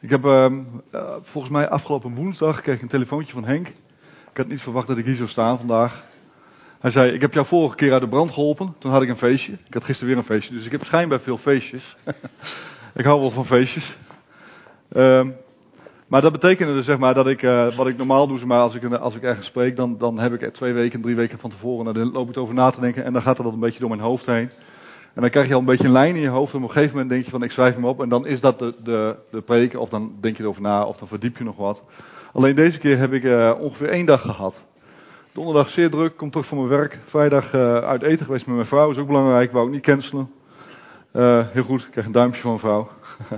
Ik heb ehm, eh, volgens mij afgelopen woensdag kreeg ik een telefoontje van Henk. Ik had niet verwacht dat ik hier zou staan vandaag. Hij zei, ik heb jou vorige keer uit de brand geholpen. Toen had ik een feestje. Ik had gisteren weer een feestje. Dus ik heb schijnbaar veel feestjes. ik hou wel van feestjes. Ehm, maar dat betekende dus zeg maar dat ik, eh, wat ik normaal doe, maar, als ik, als ik ergens spreek, dan, dan heb ik twee weken, drie weken van tevoren, en dan loop ik over na te denken en dan gaat dat een beetje door mijn hoofd heen. En dan krijg je al een beetje een lijn in je hoofd en op een gegeven moment denk je van ik schrijf hem op en dan is dat de, de, de preek, of dan denk je erover na, of dan verdiep je nog wat. Alleen deze keer heb ik uh, ongeveer één dag gehad. Donderdag zeer druk, kom terug van mijn werk. Vrijdag uh, uit eten geweest met mijn vrouw, is ook belangrijk, wou ik niet cancelen. Uh, heel goed, ik krijg een duimpje van mijn vrouw.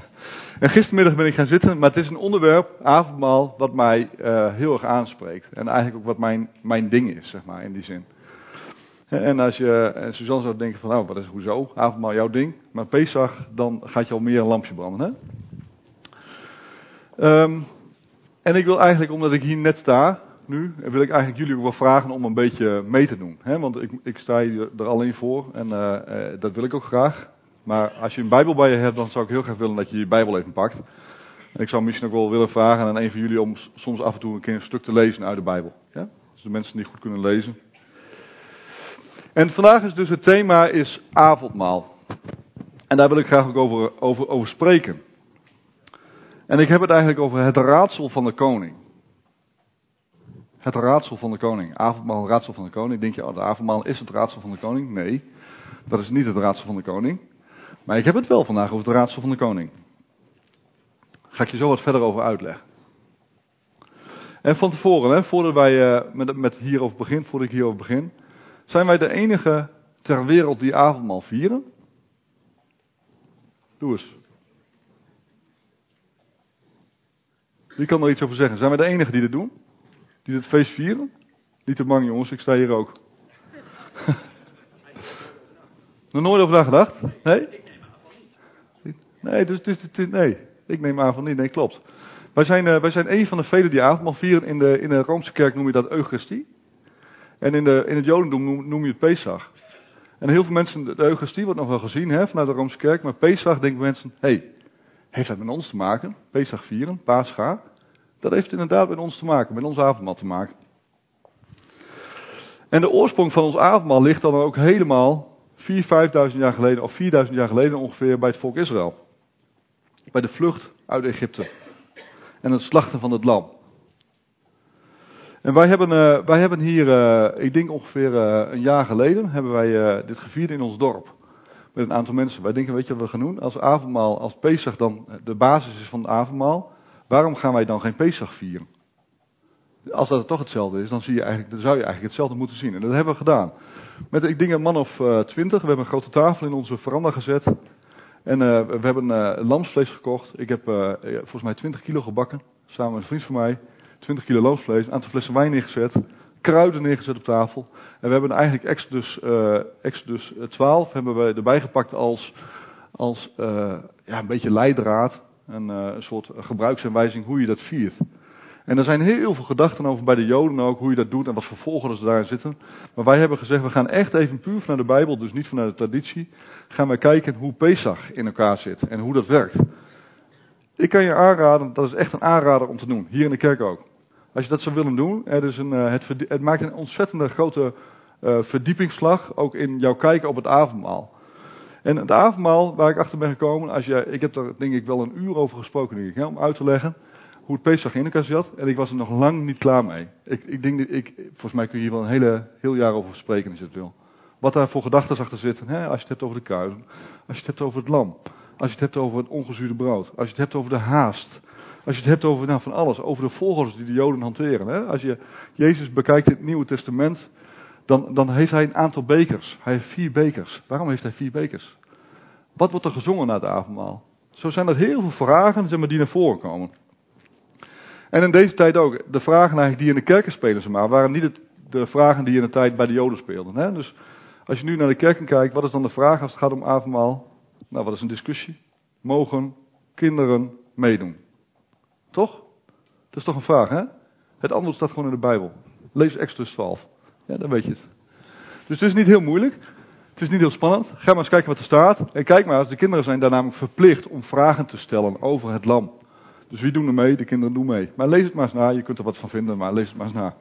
en gistermiddag ben ik gaan zitten, maar het is een onderwerp, avondmaal, wat mij heel erg aanspreekt. En eigenlijk ook wat mijn, mijn ding is, zeg maar, in die zin. En als je, en Suzanne zou denken van, nou, wat is, hoezo, avondmaal jouw ding. Maar Pesach, dan gaat je al meer een lampje branden, hè. Um, en ik wil eigenlijk, omdat ik hier net sta, nu, wil ik eigenlijk jullie ook wel vragen om een beetje mee te doen. Hè? Want ik, ik sta hier er alleen voor en uh, uh, dat wil ik ook graag. Maar als je een Bijbel bij je hebt, dan zou ik heel graag willen dat je je Bijbel even pakt. En ik zou misschien ook wel willen vragen aan een van jullie om soms af en toe een keer een stuk te lezen uit de Bijbel. Ja? Dus de mensen die goed kunnen lezen. En vandaag is dus het thema is avondmaal. En daar wil ik graag ook over, over, over spreken. En ik heb het eigenlijk over het raadsel van de koning. Het raadsel van de koning. Avondmaal, raadsel van de koning. Denk je, oh, de avondmaal is het raadsel van de koning? Nee, dat is niet het raadsel van de koning. Maar ik heb het wel vandaag over het raadsel van de koning. Ga ik je zo wat verder over uitleggen. En van tevoren, hè, voordat wij uh, met, met hierover begin, voordat ik hierover begin, zijn wij de enige ter wereld die avondmaal vieren? Doe eens. Wie kan er iets over zeggen? Zijn wij de enige die dit doen? Die dit feest vieren? Niet te bang jongens, ik sta hier ook. Nog nooit over nagedacht? Nee? Nee, dus, dus, dus, nee, ik neem van niet. Nee, klopt. Wij zijn, uh, wij zijn een van de velen die avondmaal vieren. In de, in de Roomse kerk noem je dat Eucharistie. En in, de, in het Jodendom noem, noem je het Pesach. En heel veel mensen, de Eucharistie wordt nog wel gezien hè, vanuit de Roomse kerk. Maar Pesach denken mensen, hé, hey, heeft dat met ons te maken? Pesach vieren, Pascha. Dat heeft inderdaad met ons te maken, met ons avondmaal te maken. En de oorsprong van ons avondmaal ligt dan ook helemaal 4.000, 5.000 jaar geleden, of 4.000 jaar geleden ongeveer, bij het volk Israël. Bij de vlucht uit Egypte. En het slachten van het lam. En wij hebben, uh, wij hebben hier, uh, ik denk ongeveer uh, een jaar geleden, hebben wij dit gevierd in ons dorp. Met een aantal mensen. Wij denken, weet je wat we gaan doen? Als avondmaal, als Pesach dan de basis is van het avondmaal, waarom gaan wij dan geen Pesach vieren? Als dat toch hetzelfde is, dan, zie je eigenlijk, dan zou je eigenlijk hetzelfde moeten zien. En dat hebben we gedaan. Met, ik denk, een man of twintig. we hebben een grote tafel in onze veranda gezet. En we hebben lamsvlees gekocht. Ik heb volgens mij 20 kilo gebakken. Samen met een vriend van mij. 20 kilo loofvlees, een aantal flessen wijn neergezet, kruiden neergezet op tafel. En we hebben eigenlijk Exodus, uh, Exodus 12 hebben we erbij gepakt als, als uh, ja, een beetje leidraad. En, uh, een soort gebruiksaanwijzing hoe je dat viert. En er zijn heel veel gedachten over bij de Joden ook, hoe je dat doet en wat voor volgers daarin zitten. Maar wij hebben gezegd, we gaan echt even puur vanuit de Bijbel, dus niet vanuit de traditie, gaan wij kijken hoe Pesach in elkaar zit en hoe dat werkt. Ik kan je aanraden, dat is echt een aanrader om te doen, hier in de kerk ook. Als je dat zou willen doen, er is een, het, het, maakt een ontzettende grote uh, verdiepingsslag, ook in jouw kijken op het avondmaal. En het avondmaal, waar ik achter ben gekomen, als je, ik heb er denk ik wel een uur over gesproken, ik, om uit te leggen hoe het Pesach in elkaar zat. En ik was er nog lang niet klaar mee. Ik, ik denk ik, volgens mij kun je hier wel een hele, heel jaar over spreken als je het wil. Wat daar voor gedachten achter zitten, hè, als je het hebt over de kuizen, als je het hebt over het lam, als je het hebt over het ongezuurde brood, als je het hebt over de haast, als je het hebt over nou, van alles, over de volgers die de Joden hanteren. Hè? Als je Jezus bekijkt in het Nieuwe Testament, dan, dan heeft hij een aantal bekers. Hij heeft vier bekers. Waarom heeft hij vier bekers? Wat wordt er gezongen na het avondmaal? Zo zijn er heel veel vragen zeg maar, die naar voren komen. En in deze tijd ook. De vragen eigenlijk die in de kerken spelen, zeg maar, waren niet het, de vragen die in de tijd bij de Joden speelden. Hè? Dus als je nu naar de kerken kijkt, wat is dan de vraag als het gaat om avondmaal? Nou, wat is een discussie? Mogen kinderen meedoen? Toch? Dat is toch een vraag, hè? Het antwoord staat gewoon in de Bijbel. Lees Exodus 12. Ja, dan weet je het. Dus het is niet heel moeilijk. Het is niet heel spannend. Ga maar eens kijken wat er staat. En kijk maar, de kinderen zijn daar namelijk verplicht om vragen te stellen over het lam. Dus wie doen er mee? De kinderen doen mee. Maar lees het maar eens na. Je kunt er wat van vinden, maar lees het maar eens na.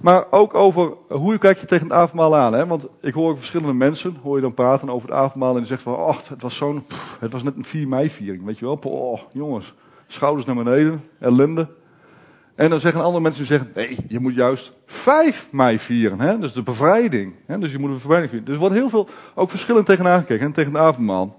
Maar ook over hoe kijk je tegen het avondmaal aan. Hè? Want ik hoor verschillende mensen, hoor je dan praten over het avondmaal. En die zeggen van, oh, het was zo'n, het was net een 4 mei viering. Weet je wel, oh, jongens, schouders naar beneden, ellende. En dan zeggen andere mensen die zeggen, nee, je moet juist 5 mei vieren. Hè? Dus de bevrijding. Hè? Dus je moet de bevrijding vieren. Dus er wordt heel veel, ook verschillend tegenaan gekeken, hè? tegen het avondmaal.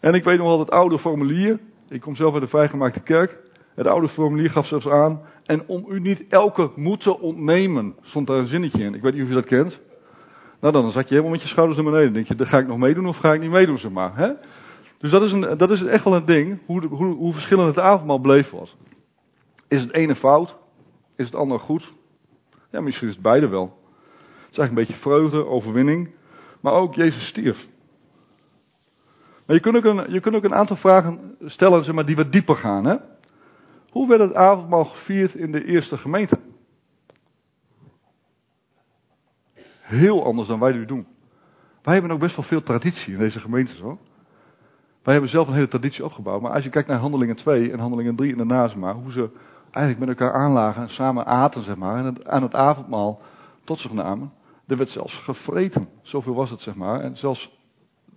En ik weet nog wel het oude formulier. Ik kom zelf uit de vrijgemaakte kerk. Het oude formulier gaf zelfs aan. En om u niet elke moeten ontnemen, stond daar een zinnetje in. Ik weet niet of je dat kent. Nou, dan zat je helemaal met je schouders naar beneden. Dan denk je, dan ga ik nog meedoen of ga ik niet meedoen, zeg maar. Hè? Dus dat is, een, dat is echt wel een ding, hoe, hoe, hoe verschillend het avondmaal beleefd wordt. Is het ene fout? Is het andere goed? Ja, misschien is het beide wel. Het is eigenlijk een beetje vreugde, overwinning. Maar ook Jezus stierf. Maar je kunt ook een, je kunt ook een aantal vragen stellen zeg maar, die wat dieper gaan. Hè? Hoe werd het avondmaal gevierd in de eerste gemeente? Heel anders dan wij nu doen. Wij hebben ook best wel veel traditie in deze gemeente zo. Wij hebben zelf een hele traditie opgebouwd. Maar als je kijkt naar Handelingen 2 en Handelingen 3 en daarna, zeg maar, hoe ze eigenlijk met elkaar aanlagen en samen aten, zeg maar, en aan het avondmaal tot zich namen. Er werd zelfs gevreten. Zoveel was het, zeg maar. En zelfs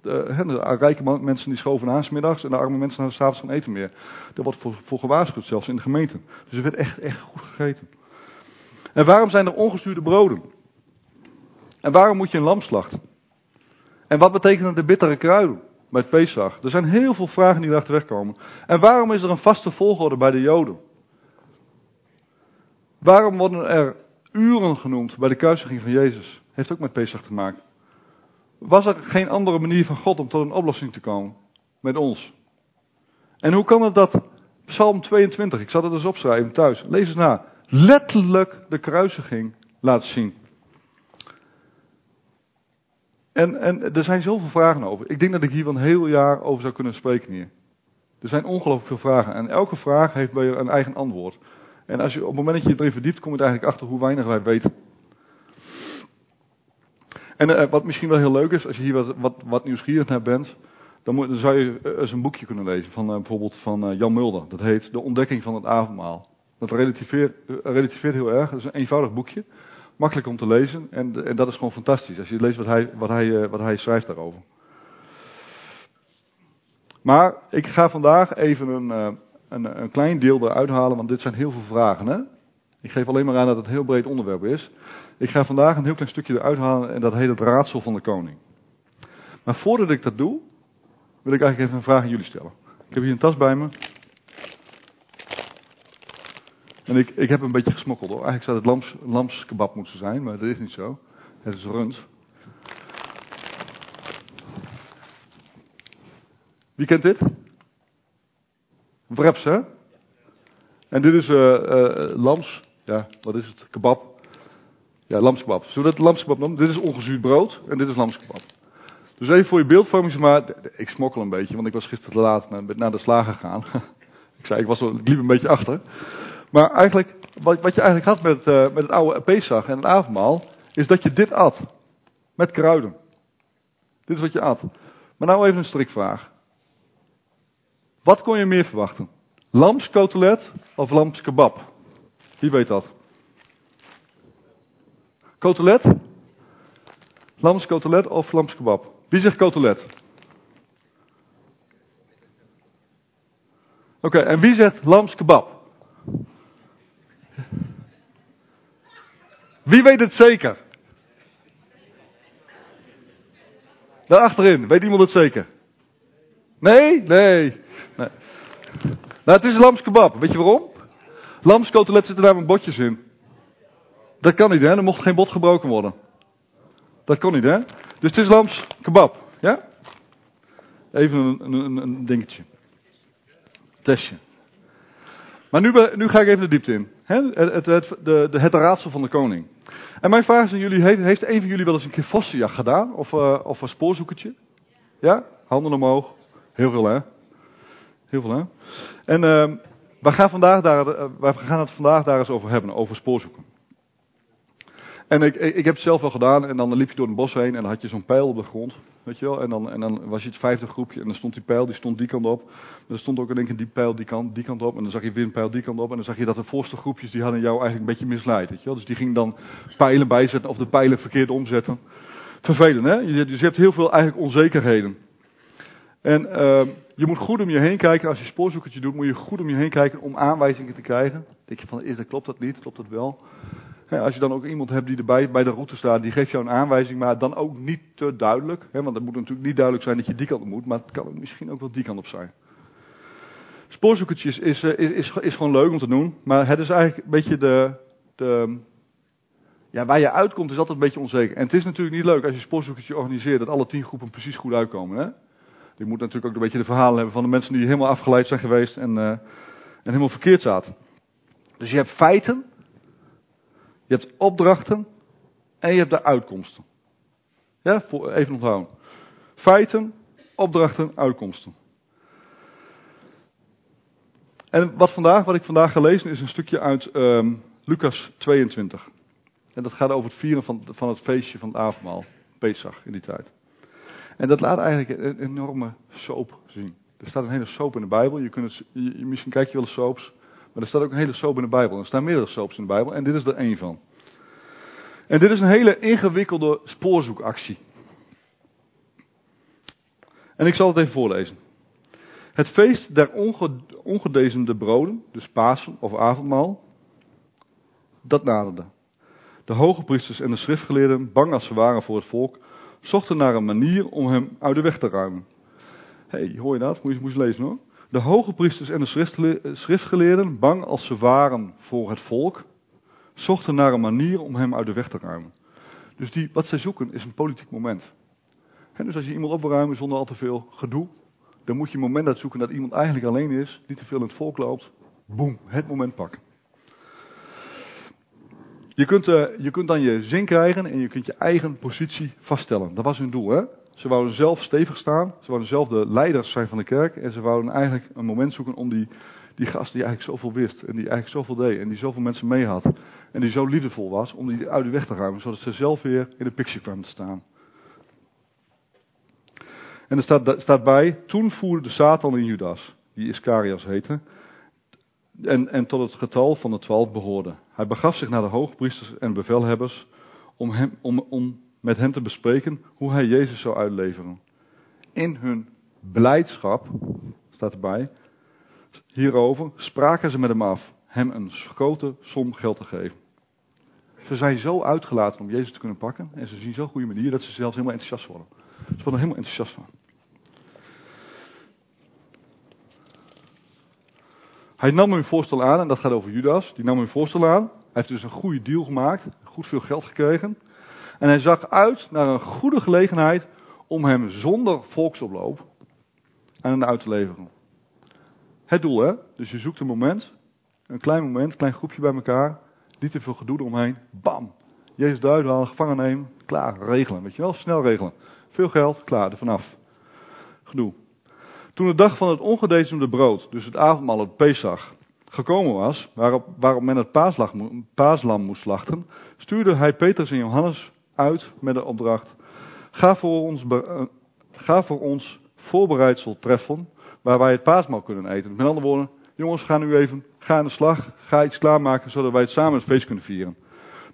de, rijke mensen die schoven aan middags en de arme mensen hadden s'avonds geen eten meer. Er wordt voor, voor gewaarschuwd, zelfs in de gemeente. Dus er werd echt, echt goed gegeten. En waarom zijn er ongestuurde broden? En waarom moet je een lam slachten? En wat betekenen de bittere kruiden het Pesach? Er zijn heel veel vragen die erachter wegkomen. En waarom is er een vaste volgorde bij de Joden? Waarom worden er uren genoemd bij de kruisiging van Jezus? Heeft ook met Pesach te maken. Was er geen andere manier van God om tot een oplossing te komen met ons? En hoe kan het dat Psalm 22, ik zal het eens opschrijven thuis, lees eens na, letterlijk de kruisiging laat zien? En, en er zijn zoveel vragen over. Ik denk dat ik hier wel een heel jaar over zou kunnen spreken hier. Er zijn ongelooflijk veel vragen en elke vraag heeft je een eigen antwoord. En als je, op het moment dat je erin verdiept, kom je er eigenlijk achter hoe weinig wij weten. En uh, wat misschien wel heel leuk is, als je hier wat, wat, wat nieuwsgierig naar bent, dan, moet, zou je eens een boekje kunnen lezen van uh, bijvoorbeeld van Jan Mulder. Dat heet De Ontdekking van het Avondmaal. Dat relativeert, relativeert heel erg. Het is een eenvoudig boekje. Makkelijk om te lezen. En, en dat is gewoon fantastisch. Als je leest wat hij, wat hij, wat hij schrijft daarover. Maar ik ga vandaag even een, een, een klein deel eruit halen, want dit zijn heel veel vragen. Hè? Ik geef alleen maar aan dat het een heel breed onderwerp is. Ik ga vandaag een heel klein stukje eruit halen en dat heet het raadsel van de koning. Maar voordat ik dat doe, wil ik eigenlijk even een vraag aan jullie stellen. Ik heb hier een tas bij me. En ik, ik heb een beetje gesmokkeld hoor. Eigenlijk zou het lams, lamskebab moeten zijn, maar dat is niet zo. Het is rund. Wie kent dit? Wraps, hè? En dit is uh, lams, ja, wat is het? Kebab. Ja, lamskebab. Zullen we dat lamskebab noemen? Dit is ongezuurd brood en dit is lamskebab. Dus even voor je beeldvorming, maar ik smokkel een beetje, want ik was gisteren te laat naar, naar de slager gegaan. ik zei, ik, was, liep een beetje achter. Maar eigenlijk, wat, wat je eigenlijk had met, uh, met het oude Pesach en het avondmaal, is dat je dit at. Met kruiden. Dit is wat je at. Maar nou even een strikvraag. Wat kon je meer verwachten? Lamskotelet of lamskebab? Wie weet dat? Kotelet? Lamskotelet of lamskebab? Wie zegt kotelet? Oké, en wie zegt lamskebab? Wie weet het zeker? Daar achterin, weet iemand het zeker? Nee? Nee. nee. Nou, het is lamskebab. Weet je waarom? Lamskotelet zitten daar met botjes in. Dat kan niet, hè? Er mocht geen bot gebroken worden. Dat kon niet, hè? Dus het is lamskebab. Ja? Even een, een, een dingetje. Testje. Maar nu, nu ga ik even de diepte in. Het, het, het, de, de, het raadsel van de koning. En mijn vraag is aan jullie, heeft, heeft een van jullie wel eens een keer vossenjacht gedaan? Of, uh, of een spoorzoekertje? Ja? Handen omhoog. Heel veel hè? Heel veel hè? En uh, we, gaan vandaag daar, uh, we gaan het vandaag daar eens over hebben, over spoorzoeken. En ik, ik, heb het zelf wel gedaan. En dan liep je door een bos heen en dan had je zo'n pijl op de grond. Weet je wel? En dan, en dan was je het vijfde groepje en dan stond die pijl, die stond die kant op. Er stond ook in één keer die pijl die kant, die kant op. En dan zag je weer een pijl die kant op. En dan zag je dat de voorste groepjes, die hadden jou eigenlijk een beetje misleid. Weet je wel? Dus die gingen dan pijlen bijzetten of de pijlen verkeerd omzetten. Vervelend hè? Je, dus je hebt heel veel eigenlijk onzekerheden. En uh, je moet goed om je heen kijken. Als je spoorzoekertje doet, moet je goed om je heen kijken om aanwijzingen te krijgen. Dan denk je van, is dat, klopt dat niet? Klopt dat wel? Als je dan ook iemand hebt die erbij bij de route staat, die geeft jou een aanwijzing, maar dan ook niet te duidelijk. Hè, want het moet natuurlijk niet duidelijk zijn dat je die kant op moet, maar het kan misschien ook wel die kant op zijn. Spoorzoekertjes is, is, is, is gewoon leuk om te doen, maar het is eigenlijk een beetje de, de ja, waar je uitkomt is altijd een beetje onzeker. En het is natuurlijk niet leuk als je spoorzoekertje organiseert dat alle tien groepen precies goed uitkomen. Hè? Je moet natuurlijk ook een beetje de verhalen hebben van de mensen die helemaal afgeleid zijn geweest en, uh, en helemaal verkeerd zaten. Dus je hebt feiten, je hebt opdrachten en je hebt de uitkomsten. Ja, even onthouden. Feiten, opdrachten, uitkomsten. En wat, vandaag, wat ik vandaag ga lezen is een stukje uit um, Lucas 22. En dat gaat over het vieren van, van het feestje van het avondmaal. Pesach in die tijd. En dat laat eigenlijk een enorme soap zien. Er staat een hele soap in de Bijbel. Je kunt misschien kijk je wel eens soaps. Maar er staat ook een hele soap in de Bijbel. Er staan meerdere soaps in de Bijbel. En dit is er één van. En dit is een hele ingewikkelde spoorzoekactie. En ik zal het even voorlezen. Het feest der ongedezemde broden, dus Pasen of avondmaal, dat naderde. De hoge priesters en de schriftgeleerden, bang als ze waren voor het volk, zochten naar een manier om hem uit de weg te ruimen. Hé, hey, hoor je dat? Moet je, moet je lezen hoor. De hoge priesters en de schriftgeleerden, bang als ze waren voor het volk, zochten naar een manier om hem uit de weg te ruimen. Dus die, wat zij zoeken is een politiek moment. dus als je iemand op wil ruimen zonder al te veel gedoe, dan moet je een moment uitzoeken dat iemand eigenlijk alleen is, niet te veel in het volk loopt. Boem, het moment pakken. Je kunt, uh, je kunt dan je zin krijgen en je kunt je eigen positie vaststellen. Dat was hun doel, hè? Ze wouden zelf stevig staan. Ze wouden zelf de leiders zijn van de kerk. En ze wouden eigenlijk een moment zoeken om die, die gast die eigenlijk zoveel wist. En die eigenlijk zoveel deed. En die zoveel mensen mee had. En die zo liefdevol was. Om die uit de weg te ruimen. Zodat ze zelf weer in de picture kwamen te staan. En er staat, staat bij. Toen voerde de Satan in Judas. Die Iscarias heette en, en tot het getal van de twaalf behoorde. Hij begaf zich naar de hoogpriesters en bevelhebbers om, hem, om, om met hen te bespreken hoe hij Jezus zou uitleveren. In hun blijdschap, staat erbij, hierover spraken ze met hem af hem een grote som geld te geven. Ze zijn zo uitgelaten om Jezus te kunnen pakken en ze zien zo'n goede manier dat ze zelfs helemaal enthousiast worden. Ze worden helemaal enthousiast van. Hij nam hun voorstel aan, en dat gaat over Judas. Die nam hun voorstel aan. Hij heeft dus een goede deal gemaakt, goed veel geld gekregen. En hij zag uit naar een goede gelegenheid om hem zonder volksoploop aan hen uit te leveren. Het doel, hè? Dus je zoekt een moment, een klein moment, een klein groepje bij elkaar, niet te veel gedoe eromheen. Bam! Jezus halen, gevangen nemen, klaar, regelen. Weet je wel, snel regelen. Veel geld, klaar, er vanaf. Gedoe. Toen de dag van het ongedecemde brood, dus het avondmaal, het Pesach, gekomen was, waarop, waarop men het paaslam moest slachten, stuurde hij Petrus en Johannes uit met de opdracht: ga voor ons, uh, ga voor ons voorbereidsel treffen waar wij het paasmaal kunnen eten. Met andere woorden, jongens, ga nu even, ga aan de slag, ga iets klaarmaken zodat wij het samen het feest kunnen vieren.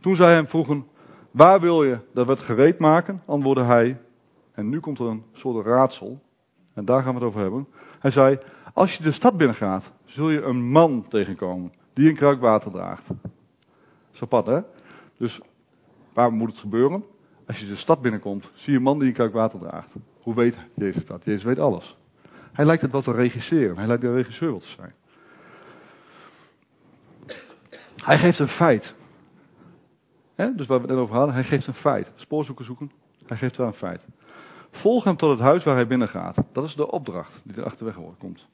Toen zij hem vroegen, waar wil je dat we het gereed maken? Antwoordde hij, en nu komt er een soort raadsel. En daar gaan we het over hebben. Hij zei, als je de stad binnengaat, zul je een man tegenkomen die een kruik water draagt. Pad, hè? Dus waar moet het gebeuren? Als je de stad binnenkomt, zie je een man die een kruik water draagt. Hoe weet Jezus dat? Jezus weet alles. Hij lijkt het wel te regisseren. Hij lijkt de regisseur wel te zijn. Hij geeft een feit. Dus waar we het net over hadden, hij geeft een feit. Spoorzoeken zoeken, hij geeft wel een feit. Volg hem tot het huis waar hij binnengaat. Dat is de opdracht die er achterweg komt.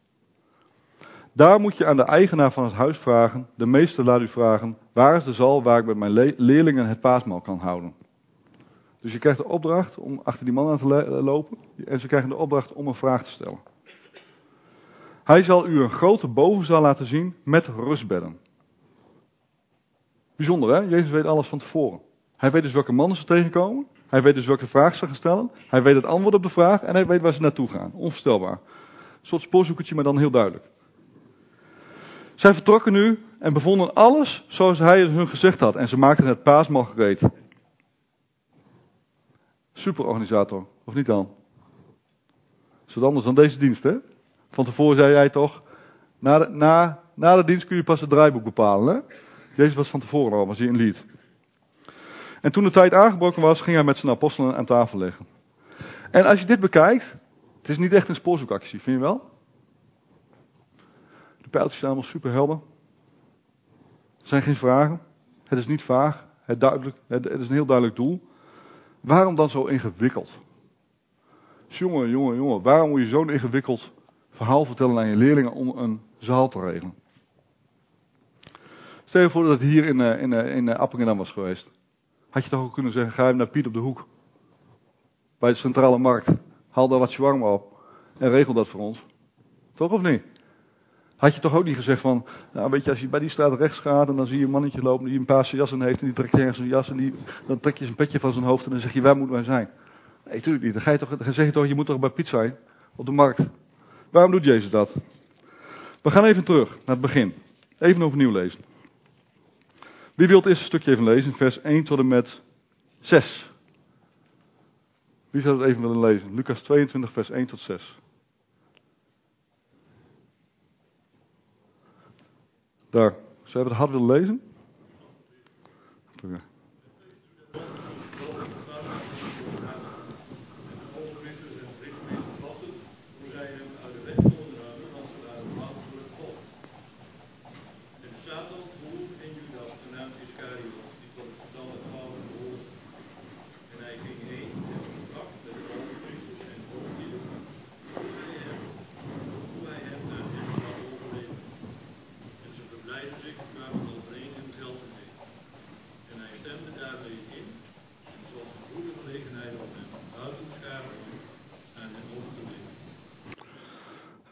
Daar moet je aan de eigenaar van het huis vragen, de meester laat u vragen, waar is de zaal waar ik met mijn leerlingen het paasmaal kan houden? Dus je krijgt de opdracht om achter die man aan te lopen en ze krijgen de opdracht om een vraag te stellen. Hij zal u een grote bovenzaal laten zien met rustbedden. Bijzonder hè, Jezus weet alles van tevoren. Hij weet dus welke mannen ze tegenkomen. Hij weet dus welke vraag ze gaan stellen. Hij weet het antwoord op de vraag en hij weet waar ze naartoe gaan. Onvoorstelbaar. Een soort spoorzoekertje, maar dan heel duidelijk. Zij vertrokken nu en bevonden alles zoals hij het hun gezegd had. En ze maakten het paasmaal gereed. Superorganisator, of niet dan? Is wat anders dan deze dienst, hè? Van tevoren zei jij toch, na de, na, na de dienst kun je pas het draaiboek bepalen, hè? Jezus was van tevoren al, was hij een lied. En toen de tijd aangebroken was, ging hij met zijn apostelen aan tafel liggen. En als je dit bekijkt, het is niet echt een spoorzoekactie, vind je wel? De pijltjes zijn allemaal super helder. Er zijn geen vragen. Het is niet vaag. Het, duidelijk, het, is een heel duidelijk doel. Waarom dan zo ingewikkeld? Jongen, jongen, jongen, waarom moet je zo'n ingewikkeld verhaal vertellen aan je leerlingen om een zaal te regelen? Stel je voor dat het hier in, uh, in, uh, in Appingedam was geweest. Had je toch ook kunnen zeggen, ga naar Piet op de hoek. Bij de centrale markt. Haal daar wat shawarma op. En regel dat voor ons. Toch of niet? Had je toch ook niet gezegd van, nou weet je, als je bij die straat rechts gaat en dan zie je een mannetje lopen die een paarse jas aan heeft en die trekt ergens een jas en die, dan trek je zijn petje van zijn hoofd en dan zeg je, waar moeten wij zijn? Nee, natuurlijk niet. Dan, ga je toch, dan zeg je toch, je moet toch bij Piet zijn? Op de markt. Waarom doet Jezus dat? We gaan even terug naar het begin. Even overnieuw lezen. Wie wil het eerste stukje even lezen? Vers 1 tot en met 6. Wie zou het even willen lezen? Lucas 22, vers 1 tot 6. Daar. Zou je het hard willen lezen?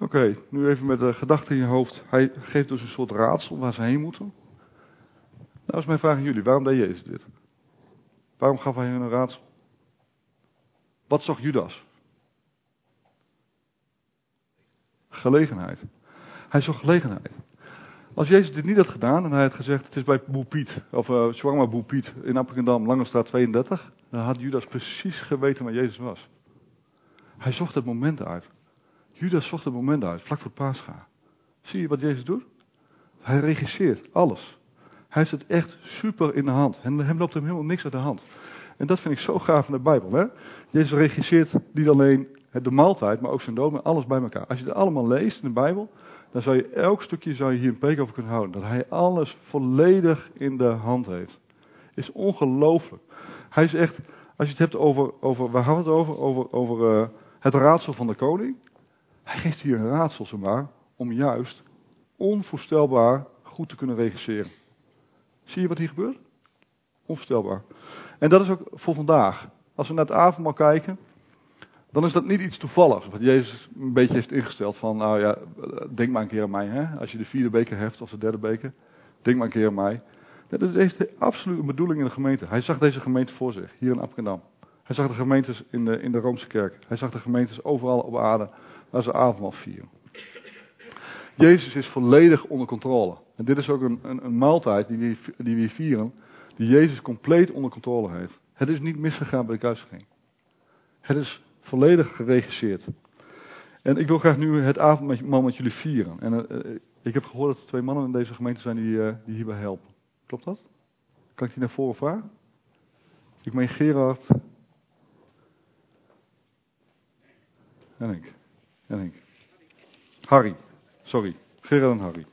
Oké, nu even met de gedachte in je hoofd. Hij geeft dus een soort raadsel waar ze heen moeten. Nou is mijn vraag aan jullie, waarom deed Jezus dit? Waarom gaf hij een raadsel? Wat zocht Judas? Gelegenheid. Hij zocht gelegenheid. Als Jezus dit niet had gedaan en hij had gezegd, het is bij Boel Piet, of uh, Shawarma Boel Piet in Appingedam, Langestraat 32, dan had Judas precies geweten waar Jezus was. Hij zocht het moment uit. Judas zocht het moment uit, vlak voor Pascha. Zie je wat Jezus doet? Hij regisseert alles. Hij heeft het echt super in de hand. En hem loopt hem helemaal niks uit de hand. En dat vind ik zo gaaf in de Bijbel. Hè? Jezus regisseert niet alleen de maaltijd, maar ook zijn dood en alles bij elkaar. Als je het allemaal leest in de Bijbel, dan zou je elk stukje zou je hier een preek over kunnen houden. Dat hij alles volledig in de hand heeft. Is ongelooflijk. Hij is echt, als je het hebt over, over waar gaan we het over? Over, over uh, het raadsel van de koning. Hij geeft hier een raadsel, zomaar, om juist onvoorstelbaar goed te kunnen regisseren. Zie je wat hier gebeurt? Onvoorstelbaar. En dat is ook voor vandaag. Als we naar het avondmaal kijken, dan is dat niet iets toevalligs. Wat Jezus een beetje heeft ingesteld van, nou ja, denk maar een keer aan mij. Hè? Als je de vierde beker hebt of de derde beker, denk maar een keer aan mij. Dat is absoluut een bedoeling in de gemeente. Hij zag deze gemeente voor zich, hier in Apkendam. Hij zag de gemeentes in de, in de Roomse kerk. Hij zag de gemeentes overal op aarde waar ze avondmaal vieren. Jezus is volledig onder controle. En dit is ook een, een, een maaltijd die we, die we vieren, die Jezus compleet onder controle heeft. Het is niet misgegaan bij de kruisiging. Het is volledig geregisseerd. En ik wil graag nu het avondmaal met jullie vieren. En uh, ik heb gehoord dat er twee mannen in deze gemeente zijn die, uh, die hierbij helpen. Klopt dat? Kan ik die naar voren vragen? Ik meen Gerard en ik. En. Harry. Sorry. Gerard en Harry.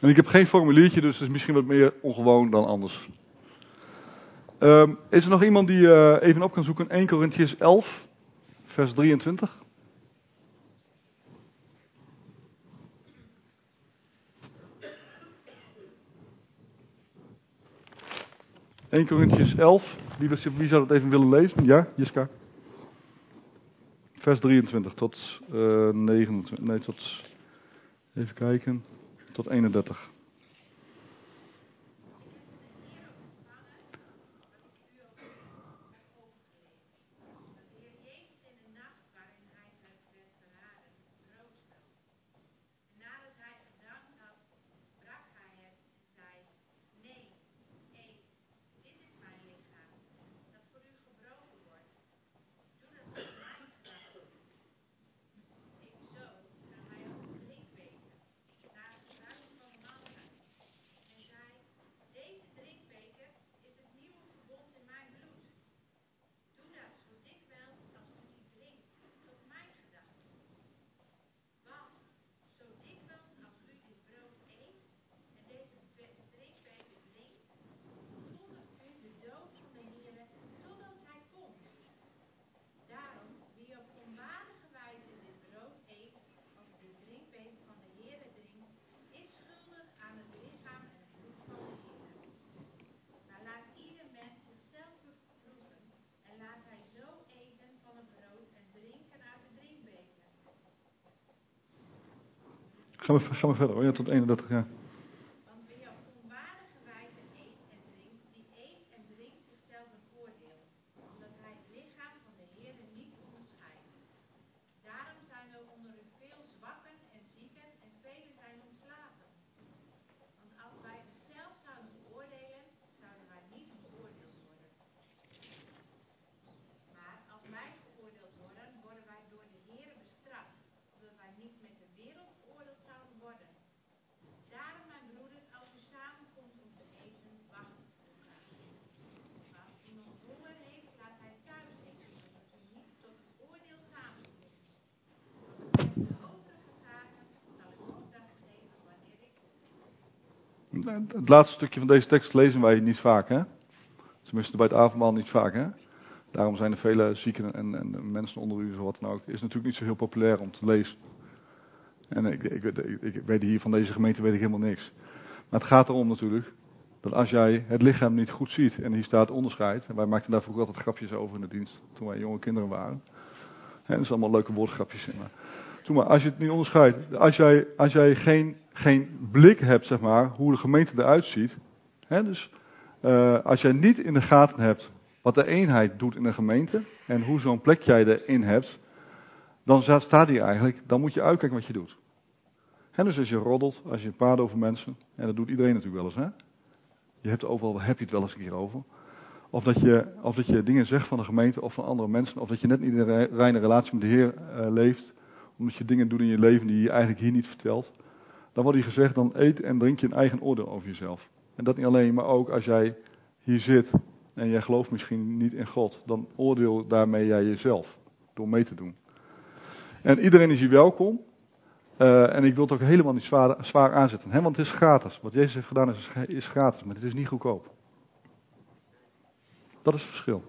En ik heb geen formuliertje, dus het is misschien wat meer ongewoon dan anders. Um, is er nog iemand die uh, even op kan zoeken? 1 Corinthians 11, vers 23. 1 Corinthians 11, Wie, wie zou dat even willen lezen? Ja, Jiska? Vers 23 tot uh, 29. Nee, tot. Even kijken. Tot 31. Ga maar, ga maar verder hoor, ja, tot 31 jaar. Het laatste stukje van deze tekst lezen wij niet vaak, hè? Tenminste bij het avondmaal niet vaak, hè? Daarom zijn er vele zieken en, en mensen onder u, of wat dan ook. Is natuurlijk niet zo heel populair om te lezen. En ik, ik, ik, weet hier van deze gemeente weet ik helemaal niks. Maar het gaat erom natuurlijk dat als jij het lichaam niet goed ziet, en hier staat onderscheid, en wij maakten daar vroeger altijd grapjes over in de dienst, toen wij jonge kinderen waren. En zijn allemaal leuke woordgrapjes in. Maar maar, als je het niet onderscheidt, als jij, als jij geen, geen blik hebt, zeg maar, hoe de gemeente eruit ziet. Hè, dus uh, als jij niet in de gaten hebt wat de eenheid doet in de gemeente en hoe zo'n plek jij erin hebt, dan staat hier eigenlijk, dan moet je uitkijken wat je doet. Dus als je roddelt, als je praat over mensen, en dat doet iedereen natuurlijk wel eens, hè? Je hebt overal, heb je het wel eens een keer over. Of dat, je, of dat je dingen zegt van de gemeente of van andere mensen, of dat je net niet in een reine relatie met de Heer uh, leeft omdat je dingen doet in je leven die je eigenlijk hier niet vertelt. Dan wordt hier gezegd, dan eet en drink je een eigen oordeel over jezelf. En dat niet alleen, maar ook als jij hier zit en jij gelooft misschien niet in God, dan oordeel daarmee jij jezelf door mee te doen. En iedereen is hier welkom. Uh, en ik wil het ook helemaal niet zwaar, zwaar aanzetten, hè, want het is gratis. Wat Jezus heeft gedaan is, is gratis, maar het is niet goedkoop. Dat is het verschil.